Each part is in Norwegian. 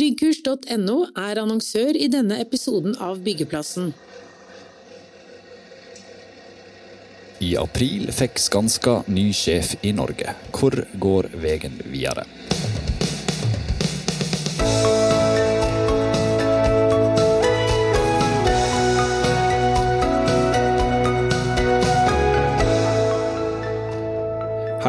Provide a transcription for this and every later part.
Tryggkurs.no er annonsør i denne episoden av Byggeplassen. I april fikk Skanska ny sjef i Norge. Hvor går veien videre?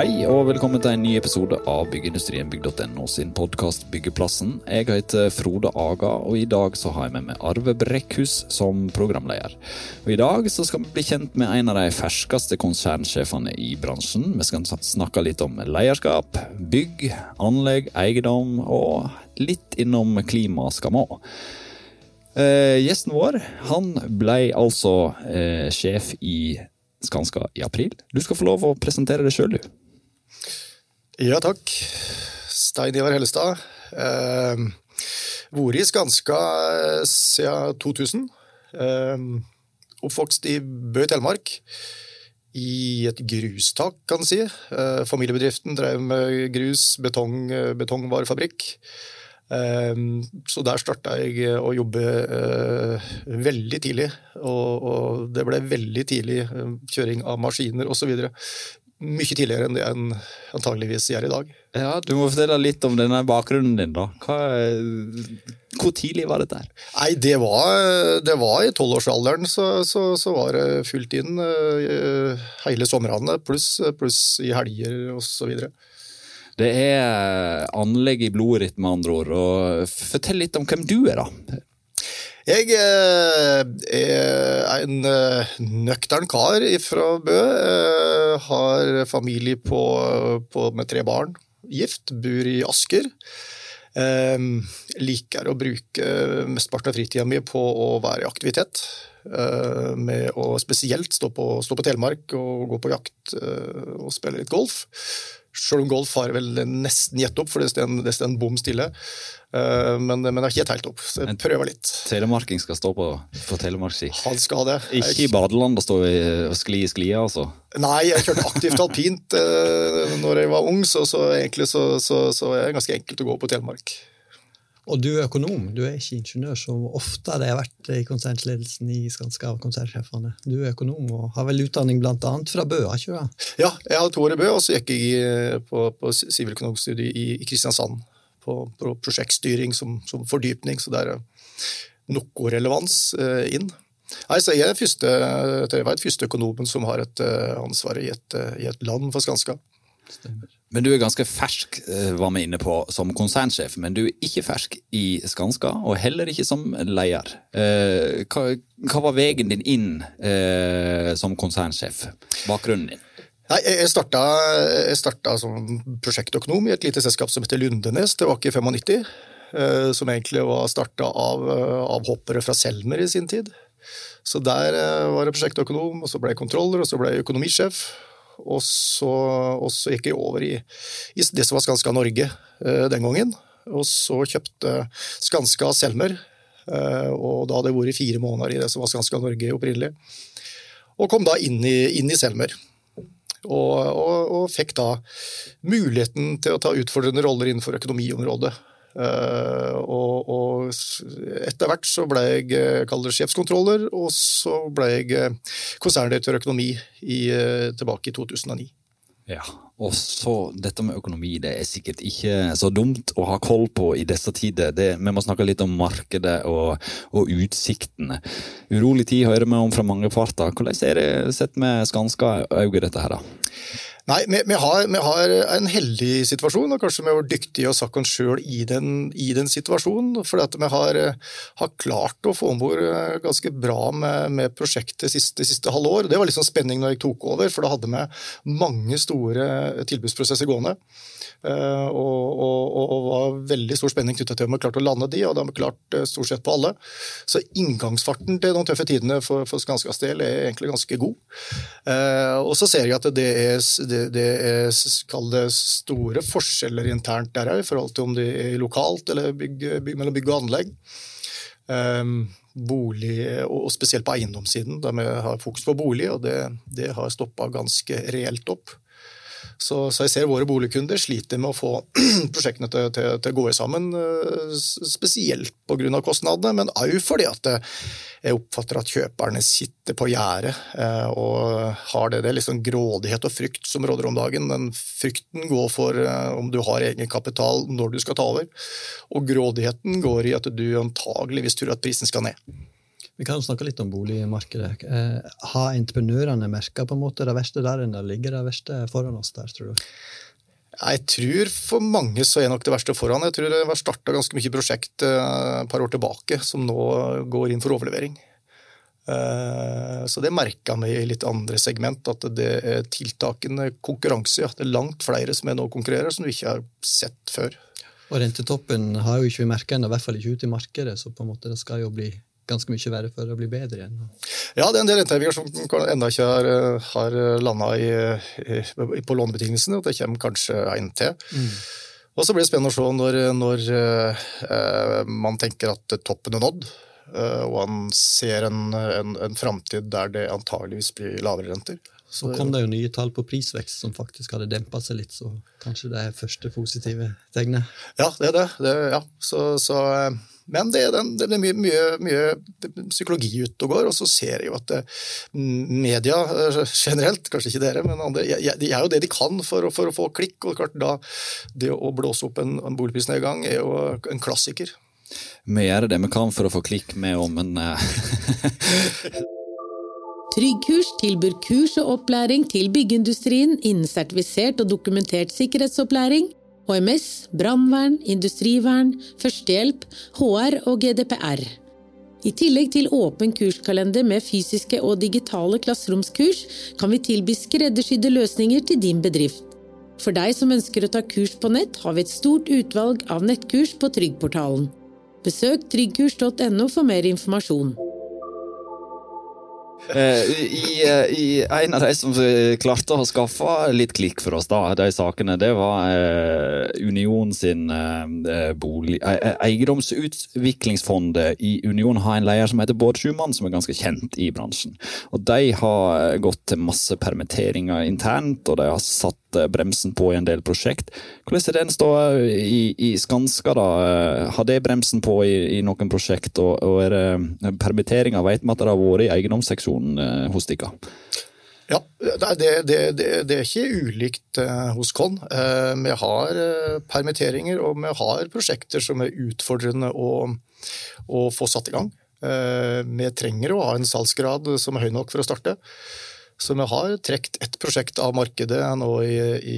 Hei og velkommen til en ny episode av Byggeindustrien bygg.no sin podkast Byggeplassen. Jeg heter Frode Aga, og i dag så har jeg med meg Arve Brekkhus som programleder. Og I dag så skal vi bli kjent med en av de ferskeste konsernsjefene i bransjen. Vi skal snakke litt om lederskap, bygg, anlegg, eiendom og litt innom klima skal vi òg. Eh, gjesten vår han ble altså eh, sjef i Skanska i april. Du skal få lov å presentere deg sjøl, du. Ja, takk. Stein Ivar Hellestad. Eh, Vært i Skanska siden 2000. Eh, oppvokst i Bø i Telemark. I et grustak, kan en si. Eh, familiebedriften drev med grus, betong, betongvarefabrikk. Eh, så der starta jeg å jobbe eh, veldig tidlig. Og, det ble veldig tidlig eh, kjøring av maskiner osv mye tidligere enn det en antageligvis gjør i dag. Ja, Du må fortelle litt om denne bakgrunnen din. da. Hva, hvor tidlig var dette? her? Nei, Det var, det var i tolvårsalderen så, så, så, var det fullt inn uh, hele somrene, pluss plus i helger osv. Det er anlegg i blodet ditt, med andre ord. og Fortell litt om hvem du er, da. Jeg eh, er en eh, nøktern kar fra Bø. Eh, har familie på, på, med tre barn. Gift. Bor i Asker. Liker å bruke mesteparten av fritida mi på å være i aktivitet. Med å spesielt stå på, stå på Telemark og gå på jakt og spille litt golf. Selv om golf har vel nesten gitt opp, for det står en bom stille. Uh, men, men det har ikke helt opp, så jeg prøver litt. Telemarking skal stå på, på telemarkski? Han skal det. Ikke i badeland og stå og skli i sklia, altså? Nei, jeg kjørte aktivt alpint uh, når jeg var ung, så, så egentlig så, så, så er det ganske enkelt å gå på Telemark. Og du er økonom, du er ikke ingeniør, som ofte det har vært i konsernledelsen i Skanska av konsernsjefene. Du er økonom og har vel utdanning bl.a. fra Bø, har ikke du? Ja, jeg har to år i Bø, og så gikk jeg eh, på, på siviløkonomstudiet i, i Kristiansand. På, på prosjektstyring som, som, fordypning, så det er noe relevans eh, inn. Nei, så Jeg er første, jeg vet, første økonomen som har et uh, ansvar i et, uh, i et land for Skanska. Stemmer. Men du er ganske fersk, eh, var vi inne på, som konsernsjef. Men du er ikke fersk i Skanska, og heller ikke som leder. Eh, hva, hva var veien din inn eh, som konsernsjef? Bakgrunnen din? Nei, Jeg starta, jeg starta som prosjektøkonom i et lite selskap som heter Lundenes. Ikke i 95. Som egentlig var starta av hoppere fra Selmer i sin tid. Så der var jeg prosjektøkonom, og så ble jeg kontroller, og så ble jeg økonomisjef. Og så, og så gikk jeg over i, i, det som var Skanska Norge eh, den gangen. Og så kjøpte Skanska Selmer, eh, og da hadde jeg vært fire måneder i det som var Skanska Norge opprinnelig. Og kom da inn i, inn i Selmer. Og, og, og, fikk da muligheten til å ta utfordrende roller innenfor økonomiområdet. Uh, og, og, etter hvert så ble jeg eh, kaller sjefskontroller, og så ble jeg eh, konserndirektør økonomi i, tilbake i 2009. Ja, og så dette med økonomi, det er sikkert ikke så dumt å ha koll på i disse tider. Det, vi må snakke litt om markedet og, og utsiktene. Urolig tid hører vi om fra mange parter. Hvordan er det sett med Skanska øye dette her, da? Nei, vi, vi, har, vi, har, en heldig situasjon, og kanskje vi har vært dyktige og satt oss sjøl i, i, den situasjonen. For vi har, har, klart å få om bord eh, ganske bra med, med prosjektet siste, siste halve år. Det var litt sånn spenning når jeg tok over, for da hadde vi mange store tilbudsprosesser gående. Og, og, og, var veldig stor spenning knyttet til om vi klarte å lande de, og det har vi klart stort sett på alle. Så inngangsfarten til de tøffe tidene for, for Skanskas del er egentlig ganske god. Og så ser jeg at det er, det, det er det store forskjeller internt der i forhold til om det er lokalt eller bygg, bygg, mellom bygg og anlegg. Um, bolig, og spesielt på eiendomssiden, der vi har fokus på bolig, og det, det har stoppa ganske reelt opp. Så, så, jeg ser våre boligkunder sliter med å få prosjektene til, til, til å gå sammen, eh, spesielt pga. kostnadene, men òg fordi at jeg oppfatter at kjøperne sitter på gjerdet eh, og har det. Det liksom grådighet og frykt som råder om dagen. Den frykten går for eh, om du har egenkapital når du skal ta over, og grådigheten går i at du antageligvis tror at prisen skal ned. Vi kan snakke litt om boligmarkedet. Eh, har entreprenørene merka det verste der enn det ligger det verste foran oss der, tror du? Jeg tror for mange så er nok det verste foran. Jeg tror det var starta ganske mye prosjekt eh, et par år tilbake som nå går inn for overlevering. Eh, så det merka vi i litt andre segment, at det er tiltakende konkurranse. At det er langt flere som er nå konkurrerer, som du ikke har sett før. Og Rentetoppen har jo ikke vi merka ennå, i hvert fall ikke ute i markedet. Så på en måte det skal jo bli ganske mye verre for å bli bedre igjen. Ja, det er en del rentehevinger som ennå ikke har, har landa på lånebetingelsene. og Det kommer kanskje en til. Mm. Og så blir det spennende å se når, når uh, man tenker at toppen er nådd, uh, og man ser en, en, en framtid der det antageligvis blir lavere renter. Så kom det jo nye tall på prisvekst som faktisk hadde dempa seg litt, så kanskje det er første positive tegnet? Ja, det er det. det ja. Så, så uh, men det er, den, det er mye, mye, mye, psykologi ute og går, og så ser jeg jo at eh, media eh, generelt, kanskje ikke dere, men andre, de er jo det de kan for, for å få klikk. og klart da, Det å blåse opp en, en boligprisnedgang er jo en klassiker. Vi gjør det vi kan for å få klikk med om en eh, Tryggkurs tilbyr kurs og opplæring til byggeindustrien innen sertifisert og dokumentert sikkerhetsopplæring HMS, brannvern, industrivern, førstehjelp, HR og GDPR. I tillegg til åpen kurskalender med fysiske og digitale klasseromskurs, kan vi tilby skreddersydde løsninger til din bedrift. For deg som ønsker å ta kurs på nett, har vi et stort utvalg av nettkurs på Tryggportalen. Besøk tryggkurs.no for mer informasjon. Eh, I, eh, I, en av de som klarte å skaffe litt klikk for oss, da, de sakene, det var eh, Union sin eh, bolig... Eh, eiendomsutviklingsfondet i Union har en leder som heter Bård Schumann, som er ganske kjent i bransjen. Og De har gått til masse permitteringer internt, og de har satt bremsen på i en del prosjekt. Hvordan er den ståa i, i, Skanska? da? Har det bremsen på i, i noen prosjekt? Og, og er det permitteringer vet vi at det har vært i eiendomsseksjonen? eh, hos dere? Ja, det, det, det, det, er ikke ulikt eh, hos Kon. Eh, vi har permitteringer og vi har prosjekter som er utfordrende å, å få satt i gang. Vi trenger å ha en salgsgrad som er høy nok for å starte. Så vi har trukket ett prosjekt av markedet nå i, i,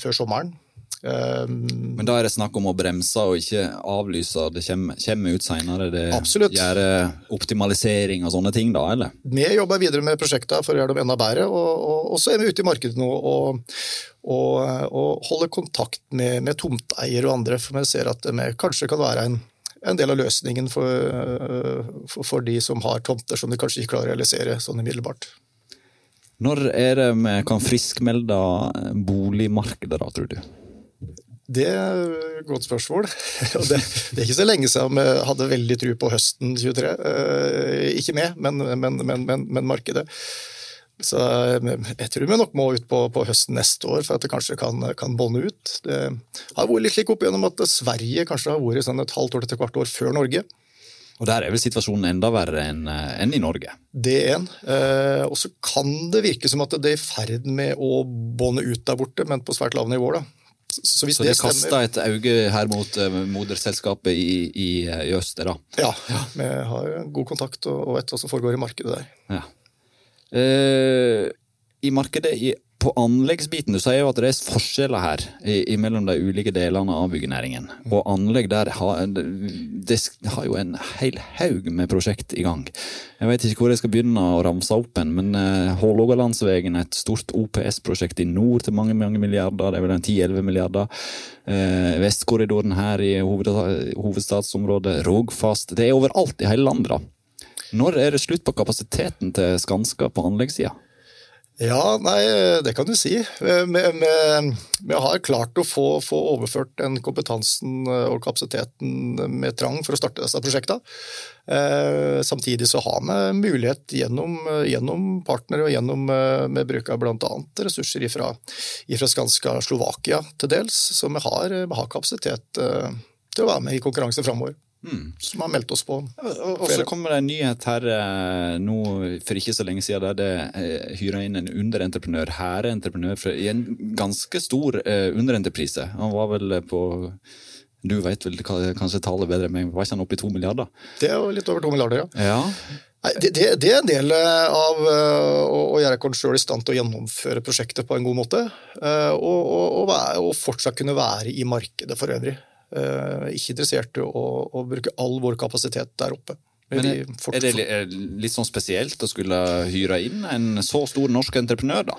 før sommeren. Um, Men da er det snakk om å bremse og ikke avlyse? Det kommer, kommer ut seinere? Det absolutt. gjør optimalisering og sånne ting, da? eller? Vi jobber videre med prosjektene for å gjøre dem enda bedre. Og, og, og så er vi ute i markedet nå og, og, og holder kontakt med, med tomteiere og andre, for vi ser at vi kanskje kan være en, en del av løsningen for, for, for, de som har tomter som de kanskje ikke klarer å realisere sånn umiddelbart. Når er det vi kan friskmelde boligmarkedet, da, tror du? Det er et godt spørsmål. Det, er ikke så lenge siden vi hadde veldig tro på høsten 23. Eh, ikke med, men, men, men, men, markedet. Så eh, jeg tror vi nok må ut på, på høsten neste år for at det kanskje kan, kan bånde ut. Det har vært litt slik opp igjennom at Sverige kanskje har vært sånn et halvt år til et kvart år før Norge. Og Der er vel situasjonen enda verre enn eh, en i Norge? Det er en. Eh, og så kan det virke som at det er i ferd med å bånde ut der borte, men på svært lave nivåer. da. Så, hvis så det, det kaster et øye her mot uh, moderselskapet i, i, i øst? da? Ja, ja, vi har god kontakt og, og vet hva som foregår i markedet der. Ja. Eh, I markedet i på anleggsbiten, du sier jo at det er forskjeller her i, mellom de ulike delene av byggenæringen. Og anlegg der har, det har jo en hel haug med prosjekt i gang. Jeg vet ikke hvor jeg skal begynne å ramse opp en, men uh, Hålogalandsvegen et stort OPS-prosjekt i nord til mange mange milliarder. Det er vel en 10-11 milliarder. Uh, Vestkorridoren her i hoved, hovedstadsområdet. Rogfast. Det er overalt i hele landet. da. Når er det slutt på kapasiteten til Skanska på anleggssida? Ja, nei, det kan du si. Vi har klart å få, få, overført den kompetansen og kapasiteten med trang for å starte disse prosjektene. Eh, samtidig så har vi mulighet gjennom, gjennom partnere og gjennom Vi bruker bl.a. ressurser fra Skanska Slovakia til dels, så vi har, vi har kapasitet eh, til å være med i konkurranse framover. Mm. Som har meldt oss på. Og så kommer det en nyhet her eh, nå for ikke så lenge siden der det eh, hyra inn en underentreprenør, hærentreprenør, i en ganske stor eh, underentreprise. Han var vel på du vet vel kanskje tallet bedre men var ikke han oppe i to milliarder? Det er jo litt over to milliarder, ja. ja. Nei, det, det, det, er en del av å, å gjøre oss sjøl i stand til å gjennomføre prosjektet på en god måte. Og, og, og, og fortsatt kunne være i markedet for øvrig. Eh, ikke interessert i å, å, bruke all vår kapasitet der oppe. Men er, det litt sånn spesielt å skulle hyre inn en så stor norsk entreprenør, da?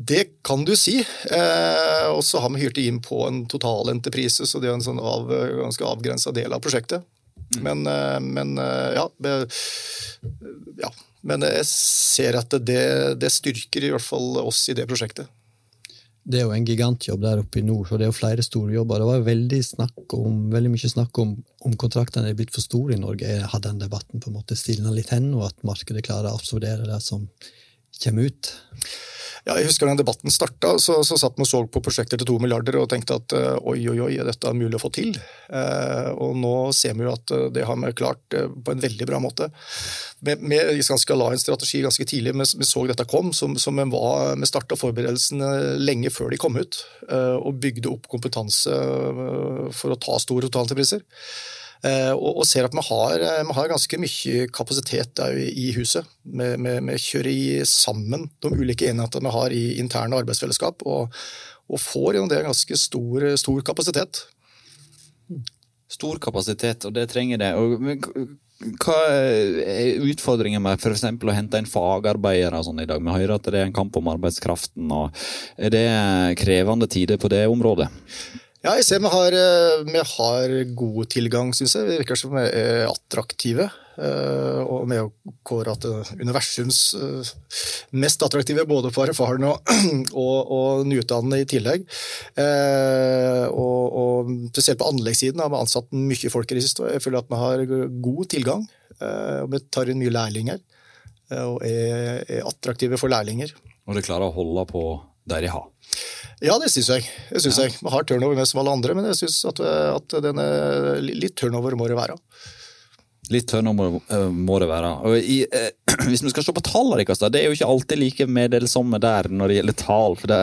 Det kan du si. Eh, og så har vi hyrt inn på en totalentreprise, så det er en sånn av, ganske avgrensa del av prosjektet. Mm. Men, eh, men eh, ja, ja, Men jeg ser at det, det styrker i hvert fall oss i det prosjektet det er jo en gigantjobb der oppe i nord, så det er jo flere store jobber. Det var veldig, om, veldig mye snakk om om kontraktene er blitt for store i Norge. Har den debatten på en måte stilna litt hen, og at markedet klarer å absorbere det som kommer ut? Ja, jeg husker da debatten starta, så, så satt vi og så på prosjekter til to milliarder og tenkte at uh, oi, oi, oi, er dette mulig å få til? Uh, og nå ser vi jo at uh, det har vi klart på en veldig bra måte. Vi, vi skal la en strategi ganske tidlig, vi, vi så dette kom, som, som vi starta forberedelsene lenge før de kom ut, og bygde opp kompetanse for å ta store totalentrepriser. Eh, og, ser at vi har, man har ganske mye kapasitet i huset. Vi, kjører i sammen de ulike enhetene vi har i interne arbeidsfellesskap, og, og får gjennom det ganske stor, stor, kapasitet. Stor kapasitet, og det trenger det. Og, hva er utfordringen med f.eks. å hente inn fagarbeidere sånn i dag? Vi hører at det er en kamp om arbeidskraften. og Er det krevende tider på det området? Ja, jeg ser vi har, eh, vi har god tilgang, syns jeg. Vi virker som vi er attraktive. Og og er jo kåret til universums eh, mest attraktive, både for erfarne og, og, og nyutdannede i tillegg. Og, og spesielt på anleggssiden har vi ansatt mye folk i det siste. Jeg føler at vi har god tilgang. Og vi tar inn mye lærlinger. Og er, er attraktive for lærlinger. Og dere klarer å holde på der dere har? Ja, det syns jeg. Det synes ja. jeg. Man har turnover med som alle andre, men jeg syns at, at denne, litt turnover må det være. Litt tønnere må, må det være. I, eh, hvis vi skal se på tallene deres, det er jo ikke alltid like meddelsomme der når det gjelder tall. for det,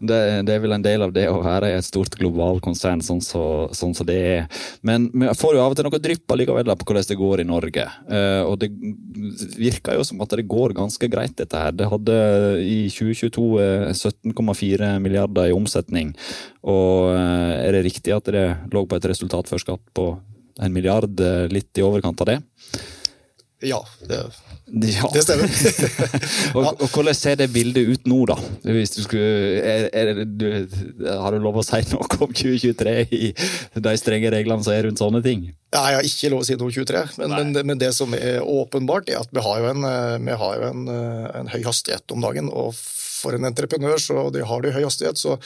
det, det, er vel en del av det å være et stort globalt konsern sånn som så, sånn så det er. Men vi får jo av og til noe drypp allikevel på hvordan det går i Norge. Eh, og det virker jo som at det går ganske greit, dette her. Det hadde i 2022 17,4 milliarder i omsetning. Og er det riktig at det lå på et resultat før skatt på en milliard, eh, litt i overkant av det? Ja, det, ja. det stemmer. og, og, hvordan ser det bildet ut nå, da? Hvis du skulle, er, er, du, har du lov å si noe om 2023 i de strenge reglene som er rundt sånne ting? Nei, jeg har ikke lov å si noe om 2023, men, men, men, det som er åpenbart, er at vi har jo en, vi har jo en, en høy hastighet om dagen. og for en entreprenør, så det har du høy hastighet, så,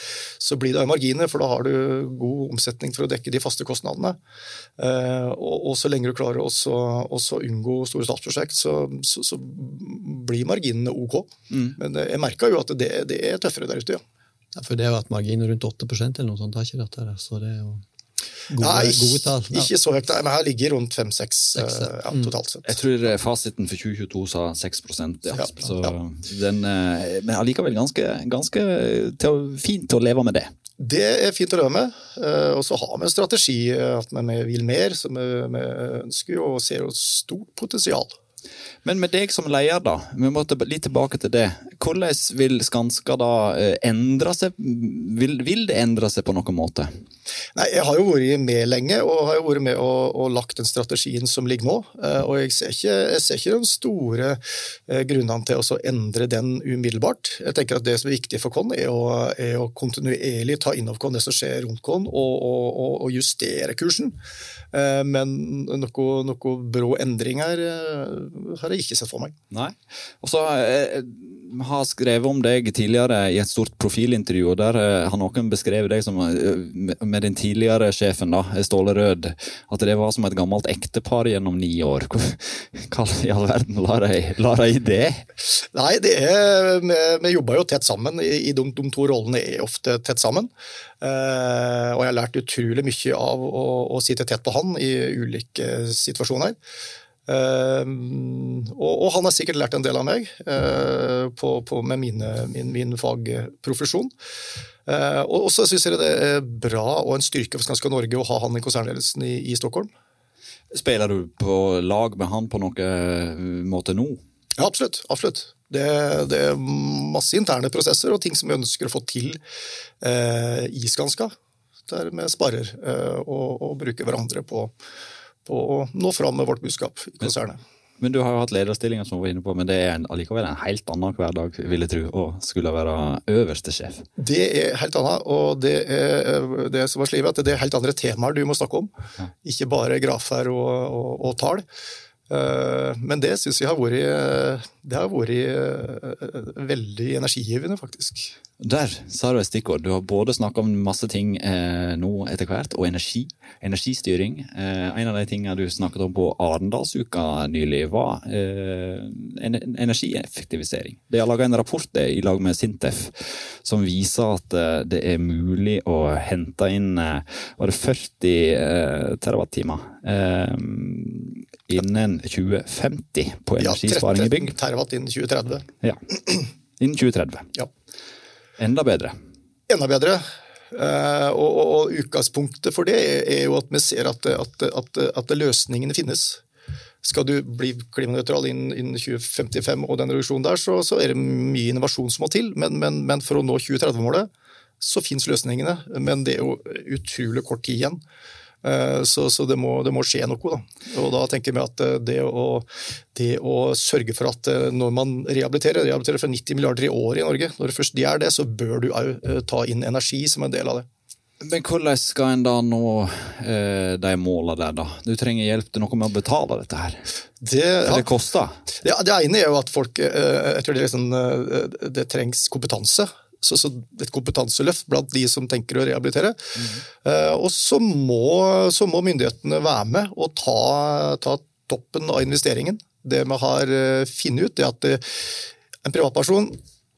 så blir det marginer, for da har du god omsetning for å dekke de faste kostnadene. Eh, og, og, så lenge du klarer å unngå store statsprosjekt, så, så, så, blir marginene ok. Mm. Men jeg merka jo at det, det, er tøffere der ute, ja. ja for det har vært marginer margin rundt 8% eller noe sånt, har ikke dette så det er jo Gode, Nei, gode tall. Ja. Ikke så høyt, men her ligger rundt 5-6 eh, ja, mm. totalt sett. Jeg tror eh, fasiten for 2022 sa 6 ja. ja så den, eh, Men allikevel ganske, ganske til, fint å leve med det. Det er fint å leve med. Og så har vi en strategi at vi vil mer, som vi ønsker og ser et stort potensial. Men med deg som leder, da, vi må litt tilbake til det. Hvordan vil Skanska da eh, endre seg? Vil, vil, det endre seg på noen måte? Nei, Jeg har jo vært med lenge og har jo vært med og, og lagt den strategien som ligger nå. Eh, og jeg ser ikke, jeg ser ikke de store eh, grunnene til å endre den umiddelbart. Jeg tenker at Det som er viktig for oss, er, er, å kontinuerlig ta inn over oss det som skjer rundt oss, og, og, og justere kursen. Men noe, noe brå endringer har jeg ikke sett for meg. Nei. Og så eh, har skrevet om deg tidligere i et stort profilintervju, og der eh, har noen beskrevet deg som, eh, med den tidligere sjefen, da, Ståle Rød, at det var som et gammelt ektepar gjennom ni år. Hva i all verden lar de i det? Nei, det er, vi, vi jobber jo tett sammen. I, i de, de, to rollene er ofte tett sammen. Eh, og jeg har lært utrolig mye av å, å sitte tett på han i ulike situasjoner. Uh, og, og, han har sikkert lært en del av meg uh, på, på, med mine, min, min fagprofesjon. Uh, og så syns jeg det er bra og en styrke for Skanska Norge å ha han i konsernledelsen i, i, Stockholm. Spiller du på lag med han på noen måte nå? Ja, absolutt. absolutt. Det, det, er masse interne prosesser og ting som vi ønsker å få til i Skanska. Der vi sparer og, og bruker hverandre på på å nå fram med vårt budskap i konsernet. Men, du har jo hatt lederstillinger, som vi var inne på, men det er en, allikevel en helt annen hverdag, vil jeg tro, å skulle være øverste sjef? Det er helt annet, og det er det som var slivet, det er helt andre temaer du må snakke om. Ja. Ikke bare grafer og, og, og tall. Eh, men det syns jeg har vært, det har vært eh, veldig energigivende, faktisk. Der sa du et stikkord. Du har både snakka om masse ting eh, nå etter hvert, og energi. Energistyring. Eh, en av de tingene du snakket om på Arendalsuka nylig, var eh, energieffektivisering. De har laga en rapport i lag med Sintef som viser at eh, det er mulig å hente inn var det 40 terawattimer innen 2050 på energisparing i bygg. Ja, 13 terawatt innen 2030. Ja, innen 2030. Ja. Enda bedre. Enda bedre. Uh, og, og, og, utgangspunktet for det er jo at vi ser at, at, at, at løsningene finnes. Skal du bli klimanøytral innen, innen 2055 og den reduksjonen der, så, så, er det mye innovasjon som må til. Men, men, men for å nå 2030-målet så finnes løsningene. Men det er jo utrolig kort tid igjen. Eh, så, så det, må, det, må, skje noe. Da. Og da tenker vi at eh, det å, det å, sørge for at eh, når man rehabiliterer, rehabiliterer for 90 milliarder i året i Norge, når det først gjør det, så bør du òg ta inn energi som en del av det. Men hvordan skal en da nå eh, de målene der, da? Du trenger hjelp til noe med å betale dette her? Det, ja. det koster? Ja, det ene er jo at folk jeg tror det, liksom, det trengs kompetanse så, så, et kompetanseløft blant de som tenker å rehabilitere. Mm. Uh, og så må, så må, myndighetene være med og ta, ta, toppen av investeringen. Det vi har uh, funnet ut, er at uh, en privatperson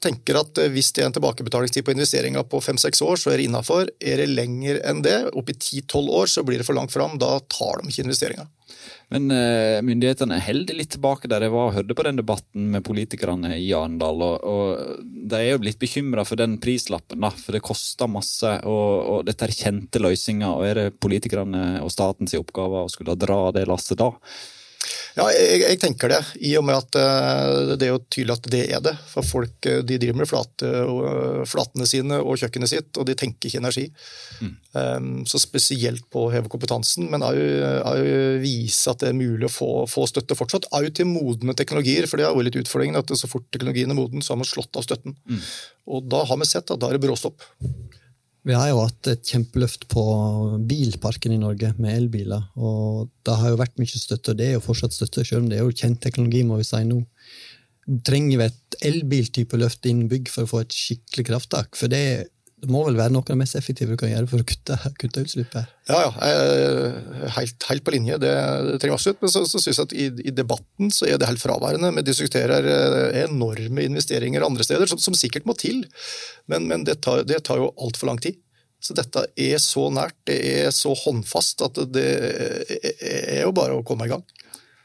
tenker at hvis det er en tilbakebetalingstid på investeringa på fem-seks år, så er det innafor. Er det lenger enn det, oppi ti-tolv år, så blir det for langt fram. Da tar de ikke investeringa. Men uh, myndighetene holder litt tilbake der jeg var og hørte på den debatten med politikerne i Arendal. Og, og, de er jo blitt bekymra for den prislappen, da, for det koster masse. Og, og dette er kjente løsninger. og Er det politikerne og statens oppgave å skulle dra det lasset da? Ja, jeg, jeg, tenker det, i og med at uh, det er jo tydelig at det er det. For folk uh, de driver med flate, uh, flatene sine og kjøkkenet sitt, og de tenker ikke energi. Mm. Um, så spesielt på å heve kompetansen, men òg vise at det er mulig å få, få støtte fortsatt. Òg til modne teknologier, for det er jo litt utfordringen at så fort teknologien er moden, så har man slått av støtten. Mm. Og da har vi sett at da er det bråstopp. Vi har jo hatt et kjempeløft på bilparken i Norge med elbiler. og Det har jo vært mye støtte, og det er jo fortsatt støtte, selv om det er jo kjent teknologi. må vi si nå. Trenger vi et elbiltype løft innen bygg for å få et skikkelig krafttak? For det, det må vel være noe av det mest effektive du kan gjøre for å kutte, kutte utslippet? Ja, ja. Helt, helt, på linje. Det, det trenger vi absolutt. Men så, så synes jeg at i, i, debatten så er det helt fraværende. Vi diskuterer eh, enorme investeringer andre steder, som, som sikkert må til. Men, men det, tar, det tar jo altfor lang tid. Så dette er så nært, det er så håndfast, at det er jo bare å komme i gang.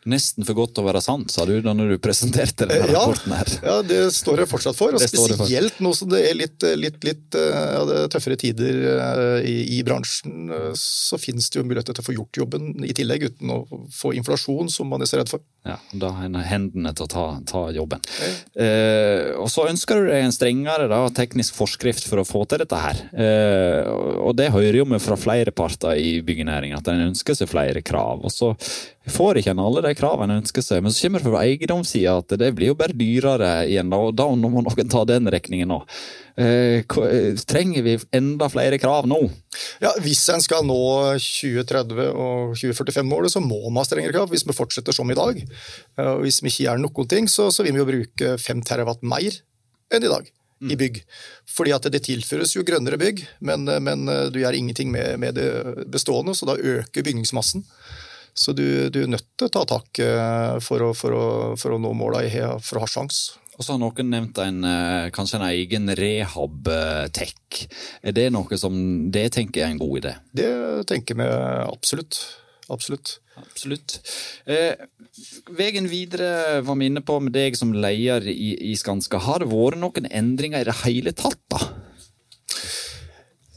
Nesten for godt til å være sant, sa du da du presenterte denne ja, rapporten. her. Ja, det står jeg fortsatt for. Og spesielt nå som det er litt, litt, litt ja, tøffere tider eh, i, i, bransjen, eh, så finnes det jo muligheter til å få gjort jobben i tillegg, uten å få inflasjon, som man er så redd for. Ja, Da har en hendene til å ta, ta jobben. Ja. Eh, og Så ønsker du deg en strengere da, teknisk forskrift for å få til dette her. Eh, og Det hører jo vi fra flere parter i byggenæringen, at en ønsker seg flere krav. og så får ikke en alle de kravene en ønsker seg. Men så kommer det fra eiendomssida at det blir jo bare dyrere igjen, og da må noen ta den regningen òg. Eh, trenger vi enda flere krav nå? Ja, Hvis en skal nå 2030- og 2045-målet, så må man ha strengere krav. Hvis vi fortsetter som i dag. Eh, og hvis vi ikke gjør noen ting, så, så vil vi jo bruke 5 terawatt mer enn i dag i bygg. Fordi at det tilføres jo grønnere bygg, men, men du gjør ingenting med, med, det bestående, så da øker bygningsmassen. Så du, du er nødt til å ta tak for å, for å, for å nå måla for å ha sjanse. Og så har noen nevnt en, eh, kanskje en egen rehab-tech. Er det noe som det tenker er en god idé? Det tenker vi absolutt. Absolutt. Absolutt. Eh, veien videre var vi inne på med deg som leder i, i Skanska. Har det vært noen endringer i det hele tatt, da?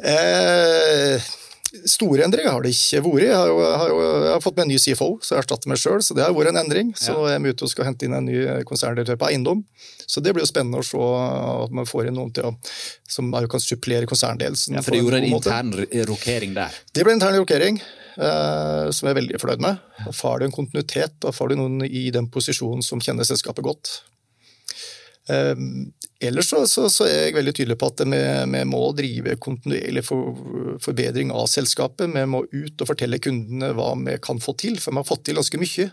Eh, Store endringer har det ikke vært. Jeg har, jo, har jo, jeg har fått med en ny CFO, så jeg erstatter meg sjøl. Så det har vært en endring. Så ja. jeg er ute og skal hente inn en ny konserndirektør på eiendom. Så det blir jo spennende å se at man får inn noen til å, som kan supplere konsernledelsen. Ja, for det gjorde en intern rokering der? Det ble en intern rokering. Eh, som jeg er veldig fornøyd med. Da får du en kontinuitet, da får du noen i den posisjonen som kjenner selskapet godt. Eh, ellers så, så, så, er jeg veldig tydelig på at vi, vi må drive kontinuerlig for, forbedring av selskapet. Vi må ut og fortelle kundene hva vi kan få til, for vi har fått til ganske mye.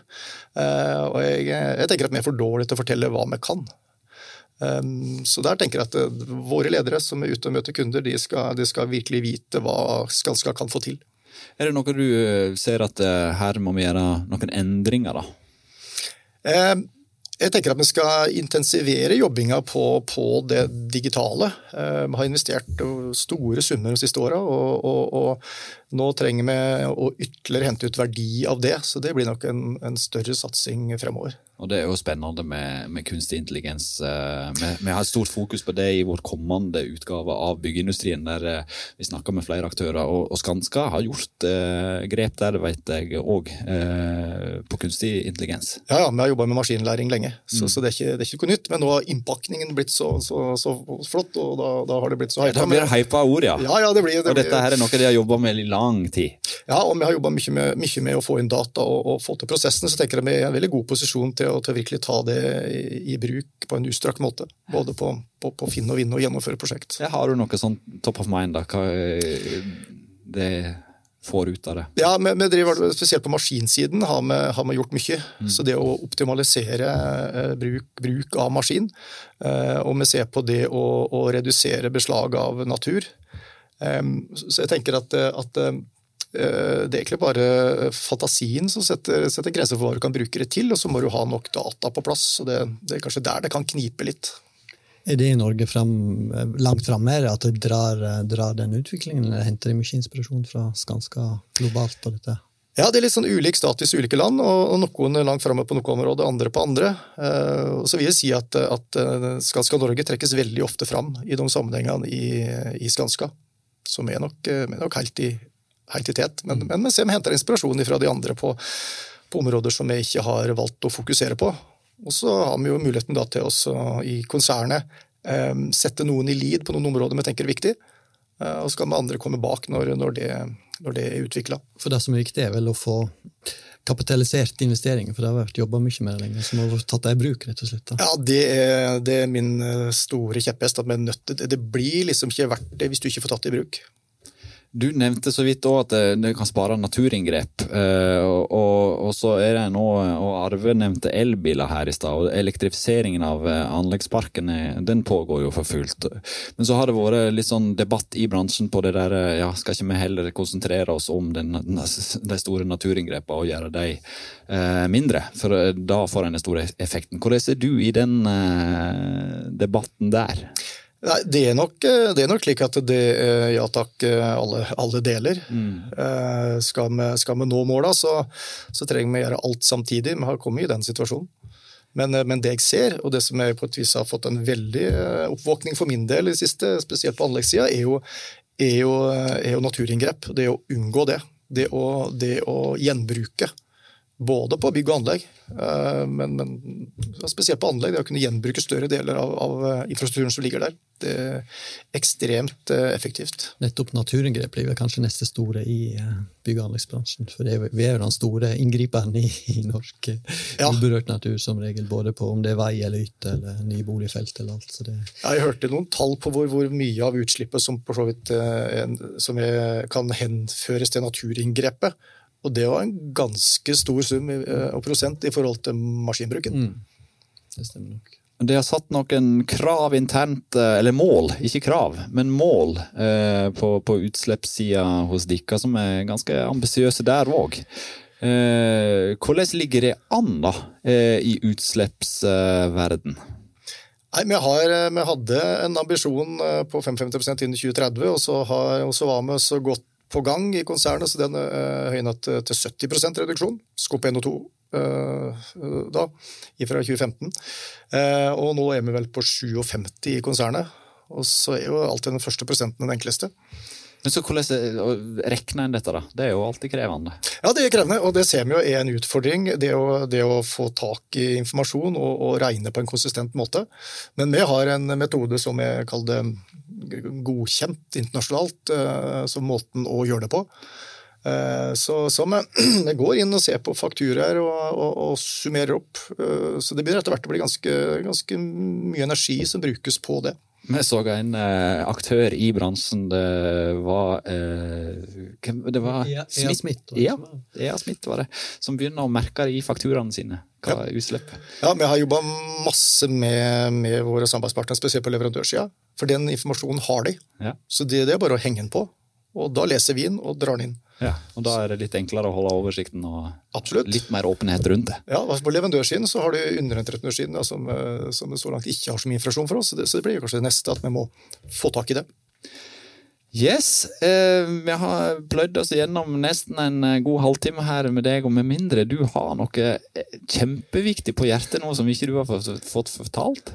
Uh, og jeg, jeg, tenker at vi er for dårlige til å fortelle hva vi kan. Um, så der tenker jeg at uh, våre ledere som er ute og møter kunder, de skal, de skal virkelig vite hva Skanska kan få til. Er det noe du ser at uh, her må vi gjøre noen endringer, da? Jeg tenker at vi skal intensivere jobbinga på, på det digitale. Eh, vi har investert store summer de siste åra, og, og, og, nå trenger vi å ytterligere hente ut verdi av det. Så det blir nok en, en større satsing fremover. Og Det er jo spennende med, med kunstig intelligens. Eh, vi, vi, har stort fokus på det i vår kommende utgave av byggeindustrien, der eh, vi snakker med flere aktører. Og, og Skanska har gjort eh, grep der, vet jeg òg, eh, på kunstig intelligens. Ja, ja vi har jobba med maskinlæring lenge, så, mm. så det, er ikke, det, er ikke, noe nytt. Men nå har innpakningen blitt så, så, så flott, og da, da, har det blitt så hypa. Da blir det hypa ord, ja. ja, ja det blir, det og dette her er noe de har jobba med i lang tid. Ja, og vi har jobba mye, mye, med å få inn data og, og få til prosessene, så tenker jeg vi er i en veldig god posisjon til å, til å virkelig ta det i, i bruk på en utstrakt måte. Både på, på, på finne og vinne og gjennomføre prosjekt. Ja, har du noe sånn top of mind, da? Hva det får ut av det? Ja, vi, driver, Spesielt på maskinsiden har vi, har vi gjort mye. Mm. Så det å optimalisere eh, bruk, bruk, av maskin, eh, og vi ser på det å, å redusere beslag av natur. Eh, så jeg tenker at, at Eh, det er egentlig bare fantasien som setter, setter grenser for hva du kan bruke det til, og så må du ha nok data på plass. og det, det er kanskje der det kan knipe litt. Er det i Norge frem, langt framme at det drar, drar, den utviklingen, eller henter de mye inspirasjon fra Skanska globalt på dette? Ja, det er litt sånn ulik status i ulike land, og noen langt framme på noe område, andre på andre. Eh, så vil jeg si at, at eh, Skanska Norge trekkes veldig ofte fram i de sammenhengene i, i Skanska, som er nok, er nok helt i helt i tet. Men, men vi henter inspirasjon fra de andre på, på, områder som vi ikke har valgt å fokusere på. Og så har vi jo muligheten da til å i konsernet eh, sette noen i lead på noen områder vi tenker er viktig. Eh, og så kan vi andre komme bak når, når, det, når det, er utvikla. For det som er viktig, er vel å få kapitalisert investeringer, for det har vært jobba mye med det lenge. som har tatt det i bruk, rett og slett. Da. Ja, det er, det er, min eh, store kjepphest. at nødt, Det blir liksom ikke verdt det hvis du ikke får tatt det i bruk. Du nevnte så vidt òg at det kan spare naturinngrep. Eh, og, og, og, så er det nå, og Arve nevnte elbiler her i stad. og Elektrifiseringen av eh, anleggsparken den pågår jo for fullt. Men så har det vært litt sånn debatt i bransjen på det der ja, Skal ikke vi heller konsentrere oss om den, de store naturinngrepene og gjøre de eh, mindre? For da får en den store effekten. Hvordan ser du i den eh, debatten der? Nei, det er, nok, eh, det er nok slik at det er ja takk, eh, alle, alle deler. Mm. Eh, skal, vi, skal, vi, nå måla, så, så, trenger vi å gjøre alt samtidig. Vi har kommet i den situasjonen. Men, men, det jeg ser, og det som jeg på et vis har fått en veldig oppvåkning for min del i det siste, spesielt på anleggssida, er, er, er, jo naturinngrep. Det å unngå det. Det å, det å gjenbruke. Både på bygg og anlegg, eh, men, men, spesielt på anlegg. Det å kunne gjenbruke større deler av, av, eh, infrastrukturen som ligger der. Det er ekstremt eh, effektivt. Nettopp naturinngrep blir kanskje neste store i bygg- og anleggsbransjen. For er, vi er jo den store inngriperen i, i norsk ja. uberørt natur som regel. Både på om det er vei eller hytte eller nye boligfelt eller alt. Så det... jeg hørte noen tall på hvor, hvor mye av utslippet som, vidt, som er, kan henføres til naturinngrepet. Og det var en ganske stor sum eh, og prosent i forhold til maskinbruken. Mm. Det stemmer nok. Det har satt noen krav internt, eh, eller mål, ikke krav, men mål eh, på, på utslippssida hos dere som er ganske ambisiøse der òg. Eh, hvordan ligger det an da, eh, i utslippsverden? Nei, vi, har, eh, vi, hadde en ambisjon på 55% innen 2030, og så, har, og så var vi så godt på gang i konsernet, så den uh, høynet til 70% reduksjon. Skop 1 og 2 Eh, da, fra 2015. Eh, og nå er vi vel på 57 i konsernet. Og så er jo alltid den første prosenten den enkleste. Men så Hvordan regner en dette, da? Det er jo alltid krevende? Ja, det er krevende, og det ser vi jo er en utfordring. Det å, det å få tak i informasjon og, og, regne på en konsistent måte. Men vi har en metode som er det godkjent internasjonalt, eh, som måten å gjøre det på. Eh, så, så vi, går inn og ser på fakturaer og, og, og, summerer opp. Eh, så det begynner etter hvert å bli ganske, ganske mye energi som brukes på det. Vi så en uh, aktør i bransjen. Det var uh, Det var Ea, Ea Smith. Ja, Ea Smith var det. Som begynner å merke det i fakturaene sine. Hva er utslipp? Ja, vi har jobba masse med, med, våre samarbeidspartnere, spesielt på leverandørsida. For den informasjonen har de. Ja. Så det, det er bare å henge den på. Og da leser vi den og drar den inn. Ja, og Da er det litt enklere å holde oversikten og Absolutt. litt mer åpenhet rundt det. Ja, altså På leverandørsiden så har du underentreprenørsiden ja, som, eh, som, så langt ikke har så mye infrasjon for oss. Så det, blir kanskje det neste at vi må få tak i det. Yes, eh, vi har pløyd oss gjennom nesten en eh, god halvtime her med deg, og med mindre du har noe eh, kjempeviktig på hjertet nå som ikke du har fått fortalt?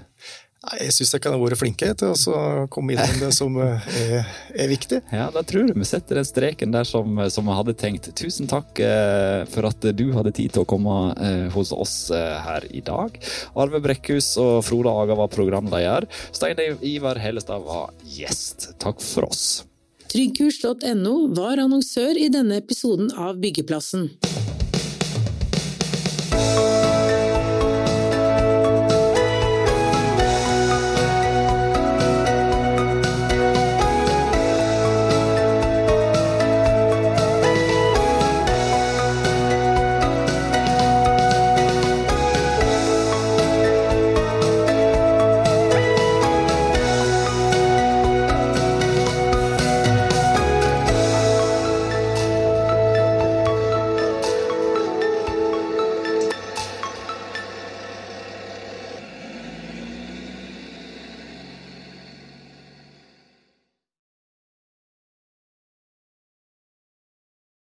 Jeg syns jeg kan ha vært flinke til å komme inn med det som eh, er, er, viktig. Ja, Da tror jeg vi setter den streken der som, som vi hadde tenkt. Tusen takk eh, for at du hadde tid til å komme eh, hos oss her i dag. Arve Brekkhus og Frode Aga var programleder. Stein Ivar Hellestad var gjest. Takk for oss. Tryggkurs.no var annonsør i denne episoden av Byggeplassen.